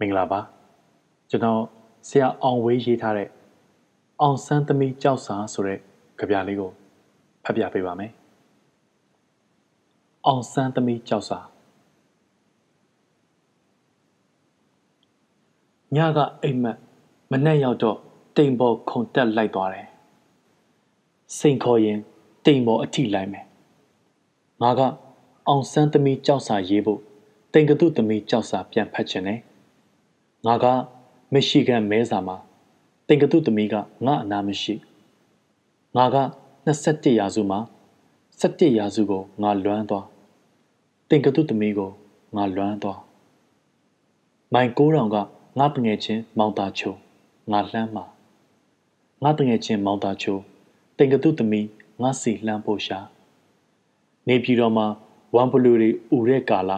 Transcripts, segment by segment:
မင်္ဂလာပါကျွန်တော်ဆရာအောင်ဝေးရေးထားတဲ့အောင်ဆန်းသမီးကြောက်စာဆိုတဲ့ကြပြလေးကိုဖတ်ပြပေးပါမယ်အောင်ဆန်းသမီးကြောက်စာညကအိမ်မက်မနဲ့ရောက်တော့တိမ်ပေါ်ခုန်တက်လိုက်သွားတယ်စိန်ခေါ်ရင် တိမ်ပေါ်အထိလိုက်မယ်ငါကအောင်ဆန်းသမီးကြောက်စာရေးဖို့တင်ကတုသမီးကြောက်စာပြန်ဖတ်ချင်တယ်ငါကမရှိကန်မဲစာမှာတင်ကတုသမီးကငါအနာမရှိငါက21ရာစုမှာ17ရာစုကိုငါလွမ်းသွားတင်ကတုသမီးကိုငါလွမ်းသွားမိုင်9000ကငါတငယ်ချင်းမောင်တာချုံငါလှမ်းမှာငါတငယ်ချင်းမောင်တာချုံတင်ကတုသမီး ငါစီလှမ်းဖို့ရှာနေပြည်တော်မှာဝမ်ဘလူတွေဥတဲ့ကာလ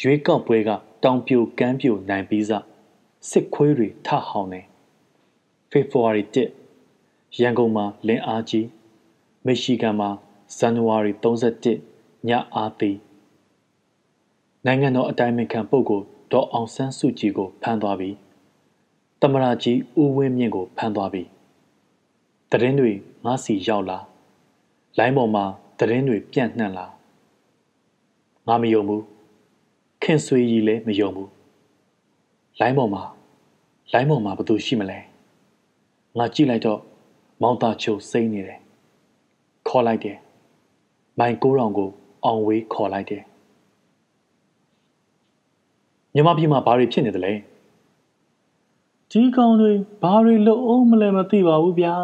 ရွေးကောက်ပွဲကတောင်ပြိုကမ်းပြိုနိုင်ပြီးစစစ်ခွေးတွေထဟောင်းနေဖေဖော်ဝါရီ1ရန်ကုန်မှာလင်းအားကြီးမီရှီဂန်မှာဇန်နဝါရီ31ညအားသေးနိုင်ငံတော်အတိုင်းအမြံပုဂ္ဂိုလ်ဒေါ်အောင်ဆန်းစုကြည်ကိုဖမ်းသွားပြီးတမရာကြီးဦးဝင်းမြင့်ကိုဖမ်းသွားပြီး တရင်တွေငါစီရောက်လာလိုင်းပေါ်မှာတရင်တွေပြန့်နှံ့လာငါမယုံဘူးခင်ဆွေကြီးလည်းမယုံဘူးလိုင်းပေါ်မှာလိုင်းပေါ်မှာဘသူရှိမလဲငါကြည့်လိုက်တော့မောင်တာချိုစိမ့်နေတယ်ခေါ်လိုက်တယ်မိုင်ကိုးတောင်ကိုအောင်ဝေးခေါ်လိုက်တယ်မြမပြည်မှာဘာတွေဖြစ်နေသလဲဒီကောင်တွေဘာတွေလုပ်အောင်မလဲမသိပါဘူးဗျာ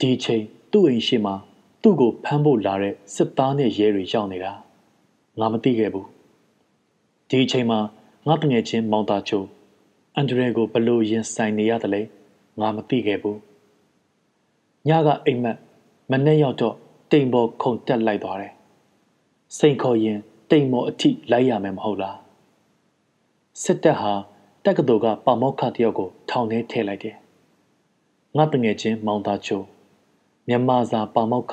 ဒီချိန်သူ့အိမ်ရှိမှာသူ့ကိုဖမ်းဖို့လာတဲ့စစ်သားနဲ့ရဲတွေရောက်နေတာငါမသိခဲ့ဘူးဒီအချိန်မှာငါတငယ်ချင်းမောင်တာချိုအန်ဒရဲကိုဘလို့ရင်ဆိုင်နေရတယ်လဲငါမသိခဲ့ဘူးညကအိမ်မက်မနဲ့ရောက်တော့တိမ်ပေါ်ခုန်တက်လိုက်သွားတယ်စိန်ခေါ်ရင်တိမ်ပေါ်အထိလိုက်ရမယ်မဟုတ်လားစစ်တပ်ဟာတက္ကသိုလ်ကပါမောက္ခတယောက်ကိုထောင်ထဲထည့်လိုက်တယ်ငါတငယ်ချင်းမောင်တာချို မြန်မာစာပါမောက္ခ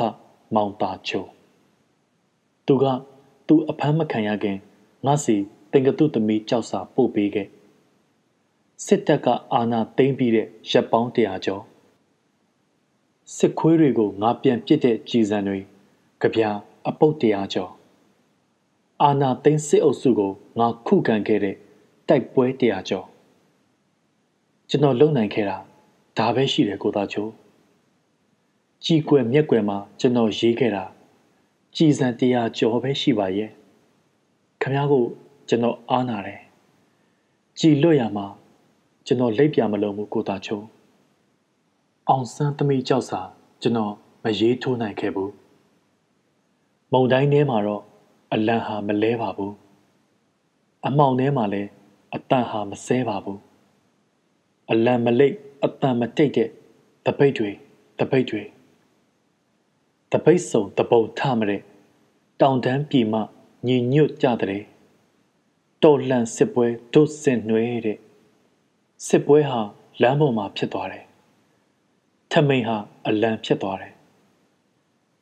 မောင်တာချိုသူကသူအဖမ်းမခံရခင်ငါစီတင်ကတုသမီးကြောက်စာပို့ပေးခဲ့စစ်တပ်ကအာဏာသိမ်းပြီးတဲ့ရပ်ပေါင်းတရာကျော်စစ်ခွေးတွေကိုငါပြန်ပစ်တဲ့ကြည်စံတွေကြပြအပုတ်တရာကျော်အာဏာသိမ်းစစ်အုပ်စုကိုငါခုခံခဲ့တဲ့တိုက်ပွဲတရာကျော်ကျွန်တော်လုံနိုင်ခဲ့တာဒါပဲရှိတယ်ကိုသားချို ကြည်ကွယ်မျက်ကွယ်မှာကျွန်တော်ရေးခဲ့တာကြည်စံတရားကျော်ပဲရှိပါရဲ့ခမားကိုကျွန်တော်အားနာတယ်ကြည်လွတ်ရမှာကျွန်တော်လက်ပြမလုံးဘူးကိုသားချုံအောင်ဆန်းသမီးကြောက်စာကျွန်တော်မရေးထိုးနိုင်ခဲ့ဘူးမုံတိုင်းထဲမှာတော့အလံဟာမလဲပါဘူးအမောင်ထဲမှာလည်းအတန်ဟာမဆဲပါဘူးအလံမလိတ်အတန်မတိတ်တဲ့တပိတ်တွေတပိတ်တွေ တပိတ်စုံတပုံထမတဲ့တောင်တန်းပြည်မှညီညွတ်ကြတဲ့တော်လှန်စစ်ပွဲဒုစင်နှွဲတဲ့စစ်ပွဲဟာလမ်းပေါ်မှာဖြစ်သွားတယ်ထမိန်ဟာအလံဖြစ်သွားတယ်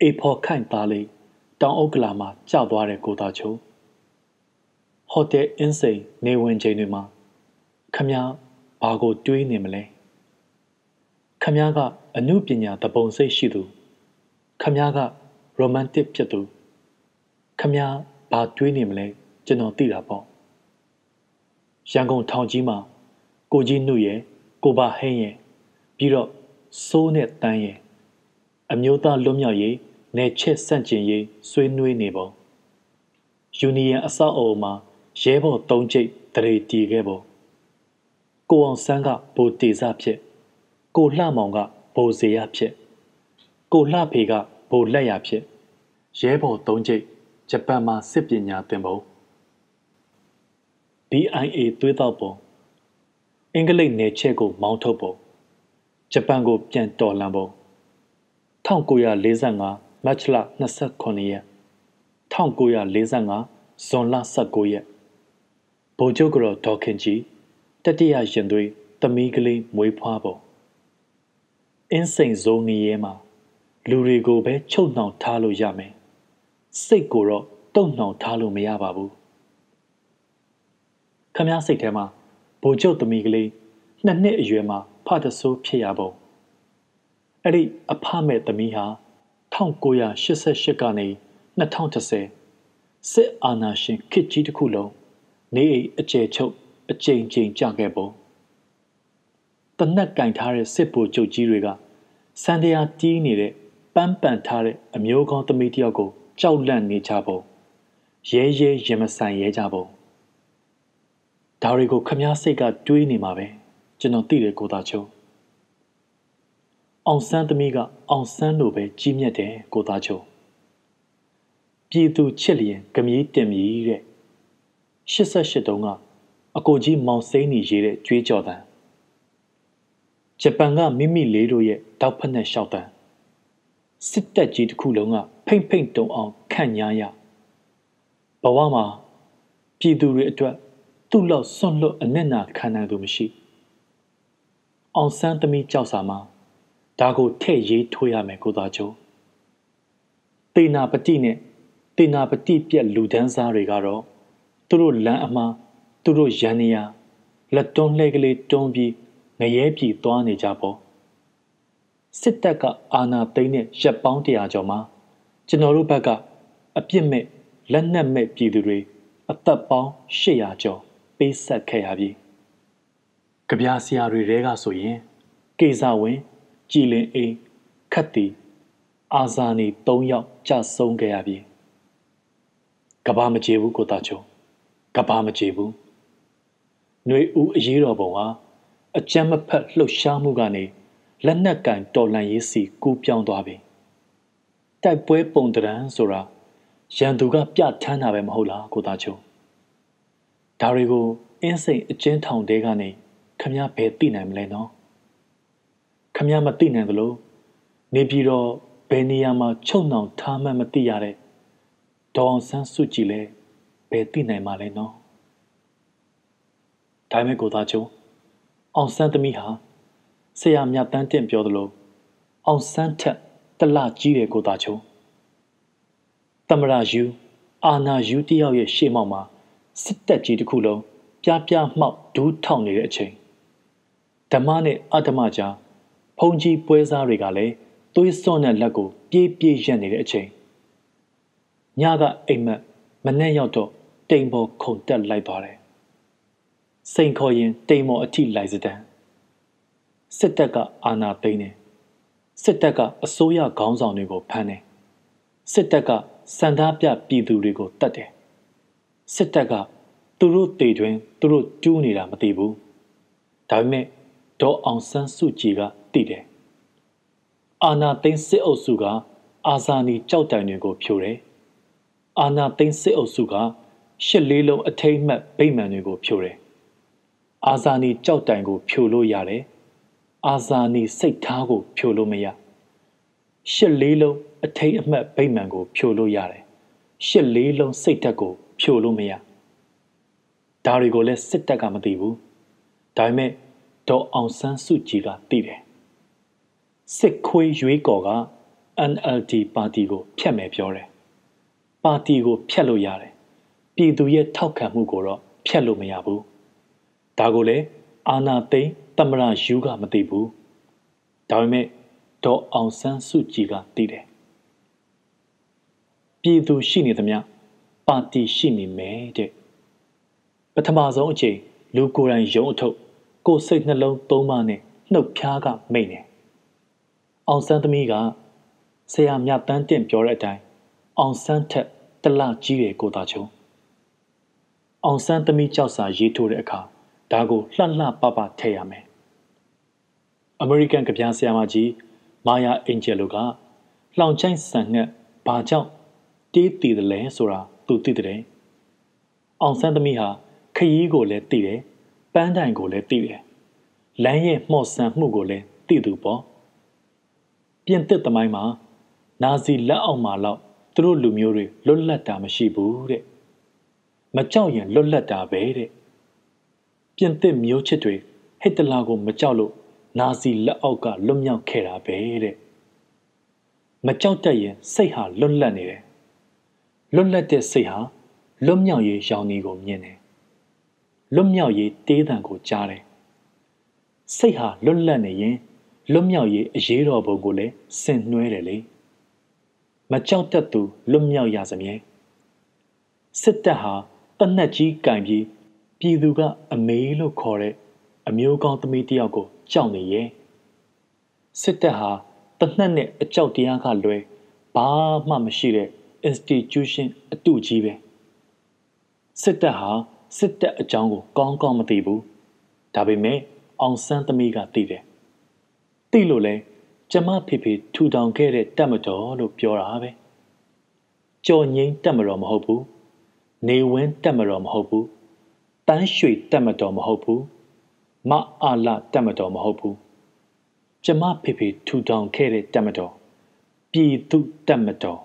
အေဖော်ခိုင်သားလေးတောင်အုပ်ကလာမှာကြောက်သွားတဲ့ကိုသားချိုဟိုတယ်အင်းစိန်နေဝင်ချိန်တွေမှာခမည်းဘာကိုတွေးနေမလဲခမည်းကအမှုပညာတပုံစိတ်ရှိသူ ခမည်းကရိုမန်တစ်ဖြစ်သူခမည်းဘာတွေးနေမလဲကျွန်တော်သိတာပေါ့ရန်ကုန်ထောင်ကြီးမှာကိုကြီးနှုတ်ရဲ့ကိုပါဟင်းရဲ့ပြီးတော့စိုးနဲ့တန်းရဲ့အမျိုးသားလွတ်မြောက်ရေးနယ်ချစ်ဆန့်ကျင်ရေးဆွေးနွေးနေပုံယူနီယံအဆောက်အအုံမှာရဲဘော်၃ကျိတ်တရေတီခဲ့ပုံကိုအောင်ဆန်းကဘိုတေစဖြစ်ကိုလှမောင်ကဘိုစေရဖြစ် ကိုလှဖေကဘိုလက်ရဖြစ်ရဲဘော်၃ကျိတ်ဂျပန်မှာစစ်ပညာသင်ပုံ BIA သွေးတောက်ပုံအင်္ဂလိပ်နယ်ချဲ့ကိုမောင်းထုတ်ပုံဂျပန်ကိုပြန်တော်လှန်ပုံ1945မတ်လ29ရက်1945ဇွန်လ19ရက်ဗိုလ်ချုပ်ကတော့ဒေါခင်ကြီးတတိယရင်သွေးသမီးကလေးမွေးဖွားပုံအင်းစိန်ဇုံနေရဲမှာ လူတွေကိုပဲချုပ်နှောင်ထားလို့ရမယ်စိတ်ကိုတော့တုံ့နှောင်ထားလို့မရပါဘူးခမည်းစိတ်ထဲမှာဘိုလ်ချုပ်သမီးကလေးနှစ်နှစ်အရွယ်မှာဖတဆိုးဖြစ်ရပုံအဲ့ဒီအဖမဲ့သမီးဟာ1988ကနေ2010စစ်အာဏာရှင်ခေတ်ကြီးတစ်ခုလုံးနေအိမ်အကျယ်ချုပ်အကြိမ်ကြိမ်ကြခဲ့ပုံတနက်ကင်ထားတဲ့စစ်ဗိုလ်ချုပ်ကြီးတွေကစံတရားတီးနေတဲ့ ပန်းပန်ထားတဲ့အမျိုးကောင်းသမီးတယောက်ကိုကြောက်လန့်နေကြပုံရဲရဲရင်မဆိုင်ရဲကြပုံဒါတွေကိုခမားစိတ်ကတွေးနေမှာပဲကျွန်တော်သိတယ်ကိုသားချုံအောင်ဆန်းသမီးကအောင်ဆန်းလိုပဲကြီးမြတ်တယ်ကိုသားချုံပြည်သူချစ်လျင်ကမြည်တင်မြည်တဲ့88တုန်းကအကိုကြီးမောင်စိမ့်နေရေးတဲ့ကြွေးကြော်တန်ဂျပန်ကမိမိလေးတို့ရဲ့တောက်ဖက်နဲ့ရှောက်တန် စစ်တပ်ကြီးတစ်ခုလုံးကဖိမ့်ဖိမ့်တုံအောင်ခန့်ညားရဘဝမှာပြည်သူတွေအတွက်သူ့လောက်စွန့်လွတ်အနစ်နာခံနိုင်သူမရှိအောင်ဆန်းသမီးကြောက်စာမှာဒါကိုထည့်ရေးထိုးရမယ်ကိုသားချုံတေနာပတိနဲ့တေနာပတိပြက်လူဒန်းစားတွေကတော့သူတို့လမ်းအမှားသူတို့ရန်နေရလက်တွန်းလှဲကလေးတွန်းပြီးငရဲပြည်သွားနေကြပေါ့ စစ်တပ်ကအာဏာသိမ်းတဲ့ရပ်ပေါင်းတရာကျော်မှာကျွန်တော်တို့ဘက်ကအပြစ်မဲ့လက်နက်မဲ့ပြည်သူတွေအသက်ပေါင်း800ကျော်ပေးဆက်ခဲ့ရပြီ။ကြပြဆရာတွေတဲကဆိုရင်ကေဇဝင်ကြည်လင်အိမ်ခတ်တီအာဇာနီ၃ယောက်ကြဆုံးခဲ့ရပြီ။ကဘာမကြေဘူးကိုတာချုံကဘာမကြေဘူး။ຫນွေဦးအရေးတော်ပုံဟာအကြမ်းမဖက်လှုပ်ရှားမှုကနေ လက်နက်ကင်တော်လှန်ရေးစီကူးပြောင်းသွားပြီ။တိုက်ပွဲပုံတရံဆိုတာရန်သူကပြဋ္ဌာန်းတာပဲမဟုတ်လားကိုသားချုံ။ဒါတွေကိုအင်းစိန်အကျဉ်းထောင်တဲကနေခမရဘယ်သိနိုင်မလဲနော်။ခမရမသိနိုင်သလိုနေပြီးတော့ဘယ်နေရာမှာချုပ်နှောင်ထားမှမသိရတဲ့ဒေါအောင်ဆန်းစုကြည်လဲဘယ်သိနိုင်မှာလဲနော်။ဒါမဲ့ကိုသားချုံအောင်ဆန်းသမီးဟာ ဆရာမြတ်တန်းတင့်ပြောသလိုအောင်ဆန်းထက်တလကြီးတယ်ကိုသားချုံသမရယူအာနာယူတယောက်ရဲ့ရှေ့မောက်မှာစစ်တပ်ကြီးတစ်ခုလုံးပြားပြားမှောက်ဒူးထောင်နေတဲ့အချိန်ဓမ္မနဲ့အဓမ္မကြားဖုန်ကြီးပွဲစားတွေကလည်းသွေးစွန်းတဲ့လက်ကိုပြေးပြေးရက်နေတဲ့အချိန်ညကအိမ်မက်မနဲ့ရောက်တော့တိမ်ပေါ်ခုန်တက်လိုက်သွားတယ်စိန်ခေါ်ရင်တိမ်မော်အထိလိုက်စတန် စစ်တပ်ကအာဏာသိမ်းတယ်စစ်တပ်ကအစိုးရခေါင်းဆောင်တွေကိုဖမ်းတယ်စစ်တပ်ကစန္ဒပြပြည်သူတွေကိုတတ်တယ်စစ်တပ်ကသူတို့တေတွင်သူတို့ကျူးနေတာမသိဘူးဒါပေမဲ့ဒေါ်အောင်ဆန်းစုကြည်ကသိတယ်အာဏာသိမ်းစစ်အုပ်စုက အာဇာနည်ကြောက်တိုင်တွေကိုဖြိုတယ်အာဏာသိမ်းစစ်အုပ်စုကရှစ်လေးလုံးအထိမ့်မှတ်ဗိမာန်တွေကိုဖြိုတယ်အာဇာနည်ကြောက်တိုင်ကိုဖြိုလို့ရတယ် အာဇာနည်စိတ်ထားကို ဖြိုလို့မရရှစ်လေးလုံးအထိတ်အမှတ်ဗိမာန်ကို ဖြိုလို့ရတယ်ရှစ်လေးလုံးစိတ်ဓာတ်ကို ဖြိုလို့မရဒါတွေကိုလည်းစစ်တပ်ကမသိဘူးဒါပေမဲ့ဒေါ်အောင်ဆန်းစုကြည်ကသိတယ်စစ်ခွေးရွေးကော်က NLD ပါတီကိုဖျက်မယ်ပြောတယ်ပါတီကိုဖျက်လို့ရတယ်ပြည်သူရဲ့ထောက်ခံမှုကိုတော့ဖျက်လို့မရဘူးဒါကိုလည်း အာနာသိန်းတမရယူကမသိဘူးဒါပေမဲ့ဒေါ်အောင်ဆန်းစုကြည်ကသိတယ်ပြည်သူရှိနေသမျှပါတီရှိနေမယ်တဲ့ပထမဆုံးအချိန်လူကိုယ်တိုင်ရုံအထုပ်ကိုယ်စိတ်နှလုံးသုံးပါးနဲ့နှုတ်ဖျားကမိတ်နေအောင်ဆန်းသမီးကဆရာမြတ်တန်းတင့်ပြောတဲ့အတိုင်းအောင်ဆန်းထက်တလကြီးတယ်ကိုသားချုံအောင်ဆန်းသမီးကြောက်စာရေးထိုးတဲ့အခါ ဒါကိုလှလှပပထည့်ရမယ်အမေရိကန်ကဗျာဆရာမကြီးမာယာအင်ဂျယ်လိုကလှောင်ချိုင်းဆန်ငှက်ဘာကြောင့်တေးတည်တယ်လဲဆိုတာသူသိတယ်အောင်ဆန်းသမီးဟာခရီးကိုလည်းသိတယ်ပန်းတိုင်ကိုလည်းသိတယ်လမ်းရဲ့မှော့ဆန်မှုကိုလည်းသိသူပေါ့ပြင်သစ်သမိုင်းမှာနာဇီလက်အောက်မှာတော့သူတို့လူမျိုးတွေလွတ်လပ်တာမရှိဘူးတဲ့မကြောက်ရင်လွတ်လပ်တာပဲတဲ့ ပြင်သစ်မျိုးချစ်တွေဟစ်တလာကိုမကြောက်လို့နာစီလက်အောက်ကလွတ်မြောက်ခဲ့တာပဲတဲ့မကြောက်တတ်ရင်စိတ်ဟာလွတ်လပ်နေတယ်လွတ်လပ်တဲ့စိတ်ဟာလွတ်မြောက်ရေးရောင်နေကိုမြင်တယ်လွတ်မြောက်ရေးတေးတံကိုကြားတယ်စိတ်ဟာလွတ်လပ်နေရင်လွတ်မြောက်ရေးအရေးတော်ပုံကိုလည်းဆင်နွှဲတယ်လေမကြောက်တတ်သူလွတ်မြောက်ရစမြဲစစ်တပ်ဟာတနက်ကြီးကင်ပြီး ပြည်သူကအမေလို့ခေါ်တဲ့အမျိုးကောင်းသမီးတယောက်ကိုကြောက်နေရဲ့စစ်တပ်ဟာတနက်နဲ့အကြောက်တရားကလွဲဘာမှမရှိတဲ့ institution အတူကြီးပဲစစ်တပ်ဟာစစ်တပ်အကြောင်းကိုကောင်းကောင်းမသိဘူးဒါပေမဲ့အောင်ဆန်းသမီးကသိတယ်သိလို့လဲကျမဖေဖေထူထောင်ခဲ့တဲ့တက်မတော်လို့ပြောတာပဲကြော်ငိမ့်တက်မတော်မဟုတ်ဘူးနေဝင်းတက်မတော်မဟုတ်ဘူး တန်းရွှေတက်မတော်မဟုတ်ဘူးမအားလတက်မတော်မဟုတ်ဘူးကျမဖေဖေထူထောင်ခဲ့တဲ့တက်မတော်ပြည်သူတက်မတော်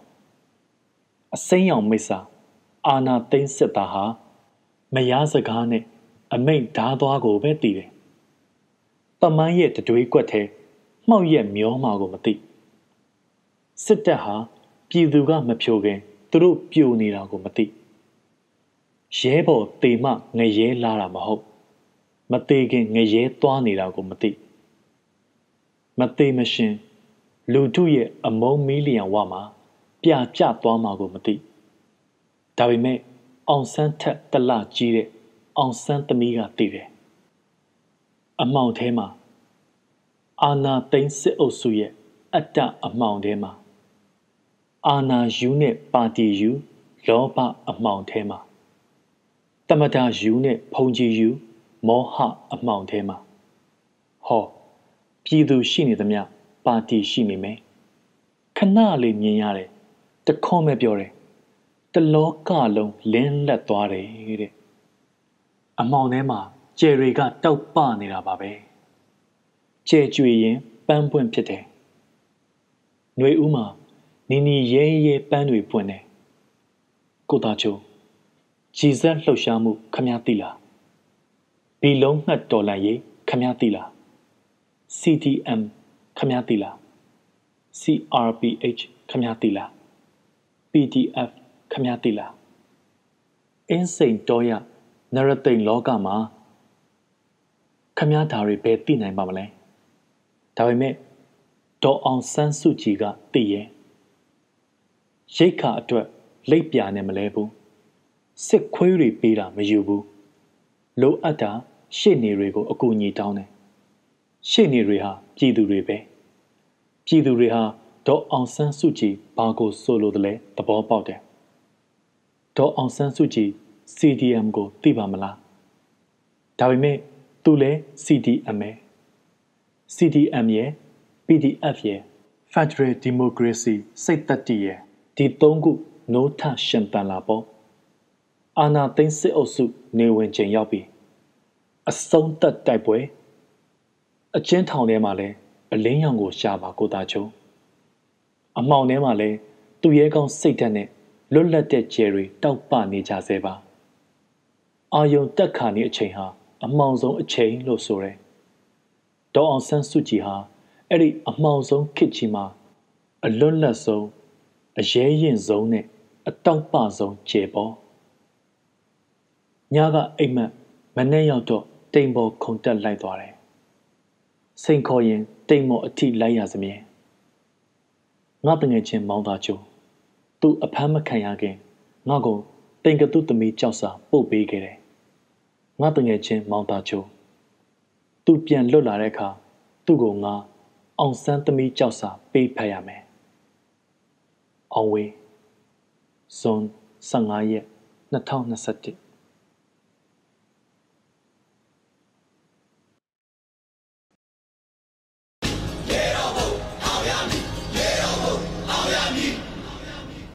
အစိမ်းရောင်မိစ္ဆာအာနာသိန်းစစ်သားဟာမယားစကားနဲ့အမိတ်ဓာသွားကိုပဲတည်တယ်။တမန်းရဲ့တတွေးကွက်ထဲမှောက်ရက်မျောမှာကိုမသိစစ်တပ်ဟာပြည်သူကမဖြိုခင်သူတို့ပြိုနေတာကိုမသိ ရဲဘော်တေမငရဲလာတာမဟုတ်မသေးခင်ငရဲသွားနေတာကိုမသိမသေးမရှင်လူထုရဲ့အမုန်းမီလီယံဝမှာပြကျသွားမှာကိုမသိဒါပေမဲ့အောင်ဆန်းထက်တလကြီးတဲ့အောင်ဆန်းသမီးကသိတယ်အမောင်ထဲမှာအာနာသိန်းစစ်အုပ်စုရဲ့အတ္တအမှောင်ထဲမှာအာနာယူနဲ့ပါတီယူလောဘအမှောင်ထဲမှာ တမတာယူနဲ့ဖုန်ကြီးယူမောဟအမှောင်ထဲမှာဟောပြည်သူရှိနေသမျှပါတီရှိနေမယ်ခဏလေးမြင်ရတယ်တခွန်းပဲပြောတယ်တလောကလုံးလင်းလက်သွားတယ်တဲ့အမောင်ထဲမှာကျယ်တွေကတောက်ပနေတာပါပဲကျဲကြွေရင်ပန်းပွင့်ဖြစ်တယ်။ຫນွေဦးမှာနီနီရဲရဲပန်းတွေပွင့်တယ်။ကိုသားချို ကြည်စက်လှုပ်ရှားမှုခမည်းသိလား။ဘီလုံးငှက်တော်လန်ရေးခမည်းသိလား။ CTM ခမည်းသိလား။ CRPH ခမည်းသိလား။ PDF ခမည်းသိလား။အင်းစိန်တော်ရနရသိန်လောကမှာခမည်းဓာတွေပဲသိနိုင်ပါမလဲ။ဒါပေမဲ့ဒေါ်အောင်ဆန်းစုကြည်ကသိရဲ့ရိတ်ခါအတွက်လိပ်ပြာနဲ့မလဲဘူး စစ်ခွေးတွေပေးတာမယူဘူးလိုအပ်တာရှေ့နေတွေကိုအကူအညီတောင်းတယ်ရှေ့နေတွေဟာပြည်သူတွေပဲပြည်သူတွေဟာဒေါ်အောင်ဆန်းစုကြည်ဘာကိုဆိုလိုတယ်လဲသဘောပေါက်တယ်ဒေါ်အောင်ဆန်းစုကြည် CDM ကိုသိပါမလားဒါပေမဲ့သူလဲ CDM ပဲ CDM ရဲ့ PDF ရဲ့ Federal Democracy စိတ်သက်တည်ရဲ့ဒီသုံးခုနိုးထရှင်တန်လာပေါ့ အာနာသိန်းစစ်အုပ်စုနေဝင်ချိန်ရောက်ပြီအဆုံးသက်တိုက်ပွဲအချင်းထောင်ထဲမှာလဲအလင်းရောင်ကိုရှာပါကိုသားချုံအမောင်ထဲမှာလဲသူရဲကောင်းစိတ်ဓာတ်နဲ့လွတ်လပ်တဲ့ကျယ်တွေတောက်ပနေကြဆဲပါအာယုံတက်ခါနေအချိန်ဟာအမောင်ဆုံးအချိန်လို့ဆိုရဲဒေါအောင်ဆန်းစုကြည်ဟာအဲ့ဒီအမှောင်ဆုံးခေတ်ကြီးမှာအလွတ်လပ်ဆုံးအရေးရင်ဆုံးနဲ့အတောက်ပဆုံးခြေပေါ် ညကအိမ်မက်မနဲ့ရောက်တော့တိမ်ပေါ်ခုန်တက်လိုက်သွားတယ်စိန်ခေါ်ရင်တိမ်မော်အထိလိုက်ရစမြဲငါတငယ်ချင်းမောင်းသားချိုသူ့အဖမ်းမခံရခင်ငါကတိမ်ကတုသမီးကြောက်စာပို့ပေးခဲ့တယ်ငါတငယ်ချင်းမောင်းသားချိုသူပြန်လွတ်လာတဲ့အခါသူ့ကိုငါအောင်ဆန်းသမီးကြောက်စာပေးဖတ်ရမယ်။အောင်ဝေးဇွန်15ရက်2021